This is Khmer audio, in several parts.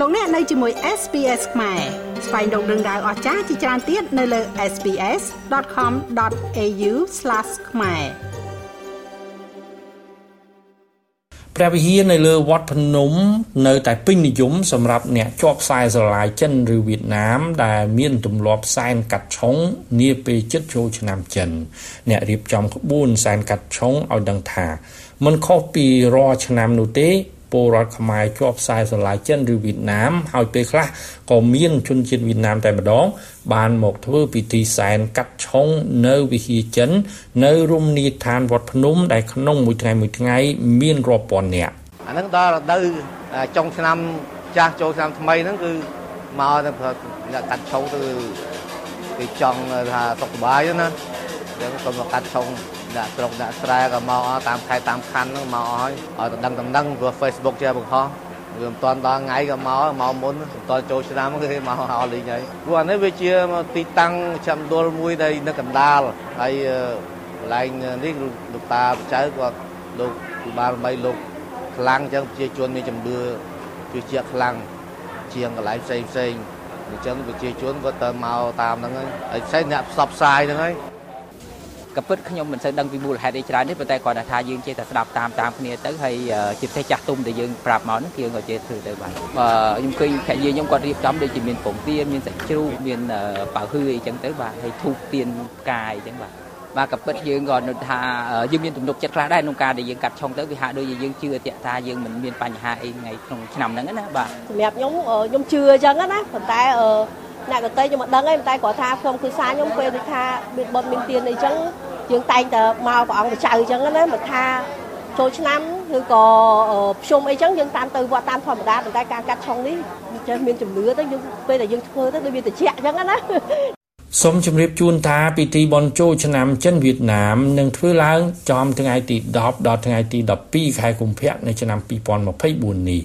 លោកអ្នកនៅជាមួយ SPS ខ្មែរស្វែងរកដឹងដៅអស្ចារ្យជាច្រើនទៀតនៅលើ SPS.com.au/ ខ្មែរព្រះវិហារនៅលើវត្តភ្នំ នៅតែពេញនិយមសម្រាប់អ្នកជាប់ខ្សែស្រឡាយចិនឬវៀតណាម ដែលមានទម្លាប់សែនកាត់ឆុងនាពេលជិតចូលឆ្នាំចិន អ្នករៀបចំក្បួនសែនកាត់ឆុងឲ្យដឹងថាមិនខុសពីរាល់ឆ្នាំនោះទេ ពលរដ្ឋខ្មែរជាប់ខ្សែស្រឡាយចិនឬវៀតណាមហើយពេលខ្លះក៏មានជនជាតិវៀតណាមតែម្ដង បានមកធ្វើពិធីសែនកាត់ឆុងនៅវិហារចិន នៅរមណីយដ្ឋានវត្តភ្នំដែលក្នុងមួយថ្ងៃមួយថ្ងៃមានរាប់ពាន់នាក់អាហ្នឹងដល់រដូវចុងឆ្នាំចាស់ចូលឆ្នាំថ្មីហ្នឹងគឺមកទៅអ្នកកាត់ឆុងទៅគេចង់ថាសុខសប្បាយណាអញ្ចឹងក៏មកកាត់ឆុង ដាក់ស្រុកដាក់ស្រែក៏មកតាមខេត្តតាមខណ្ឌហ្នឹងមកឲ្យឲ្យតំដឹងតំដឹងព្រោះ Facebook ជាបង្ហោះវាមិនតាន់ដល់ថ្ងៃក៏មកមកមុនមិនតាន់ចូលឆ្នាំគឺមកអស់លីងហើយព្រោះអានេះវាជាទីតាំងចាំដុលមួយដែលនៅកណ្ដាលហើយកន្លែងនេះលោកតាបចៅគាត់លោកពិបាលបីលោកខ្លាំងអញ្ចឹងប្រជាជនមានជំនឿជឿជាក់ខ្លាំងជាងកន្លែងផ្សេងផ្សេងអញ្ចឹងប្រជាជនគាត់ទៅមកតាមហ្នឹងហើយផ្សេងអ្នកផ្សព្វផ្សាយហ្នឹងហើយ ក៏ពិតខ្ញុំមិនសូវដឹងពីមូលហេតុអីច្រើនទេប៉ុន្តែគាត់ថាយើងចេះតែស្ដាប់តាមតាមគ្នាទៅហើយជាពិសេសចាស់ទុំដែលយើងប្រាប់មកហ្នឹងយើងក៏ចេះធ្វើទៅបាទខ្ញុំឃើញភរិយាខ្ញុំគាត់រៀបចំដូចជាមានពងទាមានសាច់ជ្រូកមានប៉ៅហឺអីចឹងទៅបាទហើយធូបទៀនផ្កាយអញ្ចឹងបាទបាទក៏ពិតយើងក៏នឹកថាយើងមានទំនុកចិត្តខ្លះដែរក្នុងការដែលយើងកាត់ឆុងទៅវាហាក់ដូចជាយើងជឿតាក់ថាយើងមិនមានបញ្ហាអីថ្ងៃក្នុងឆ្នាំហ្នឹងណាបាទសម្រាប់ខ្ញុំខ្ញុំជឿអញ្ចឹងណាប៉ុន្តែ អ្នកដតីខ្ញុំមិនដឹងទេតែគាត់ថាខ្ញុំគឺសារខ្ញុំពេលដូចថាមានបុតមានទៀនអីចឹងយើងតែងតែមកព្រះអង្គបច្ចៅអញ្ចឹងណាមិនថាចូលឆ្នាំឬក៏ភ្ជុំអីចឹងយើងតាមទៅវត្តតាមធម្មតាប៉ុន្តែការកាត់ឆុងនេះចេះមានជំនឿទៅយើងពេលដែលយើងធ្វើទៅដូចវាត្រជាក់អញ្ចឹងណា សូមជម្រាបជូនថាពិធីបុណ្យចូលឆ្នាំចិនវៀតណាមនឹងធ្វើឡើងចំថ្ងៃទី10ដល់ថ្ងៃទី12ខែកុម្ភៈនៃឆ្នាំ2024នេះ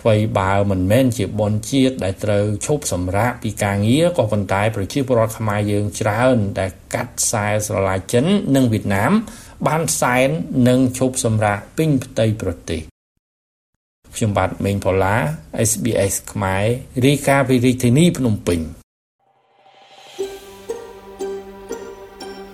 ថ្មីបើមិនមែនជាបនជាតិដែលត្រូវឈប់សម្រាកពីការងារក៏ប៉ុន្តែប្រជាពលរដ្ឋខ្មែរយើងច្រើនដែលកាត់ខ្សែស្រឡាយចិននិងវៀតណាម បានសែននិងឈប់សម្រាកពេញផ្ទៃប្រទេសខ្ញុំបាទមេងផល្លា SBS ខ្មែររាយការណ៍ពីរាជធានីភ្នំពេញ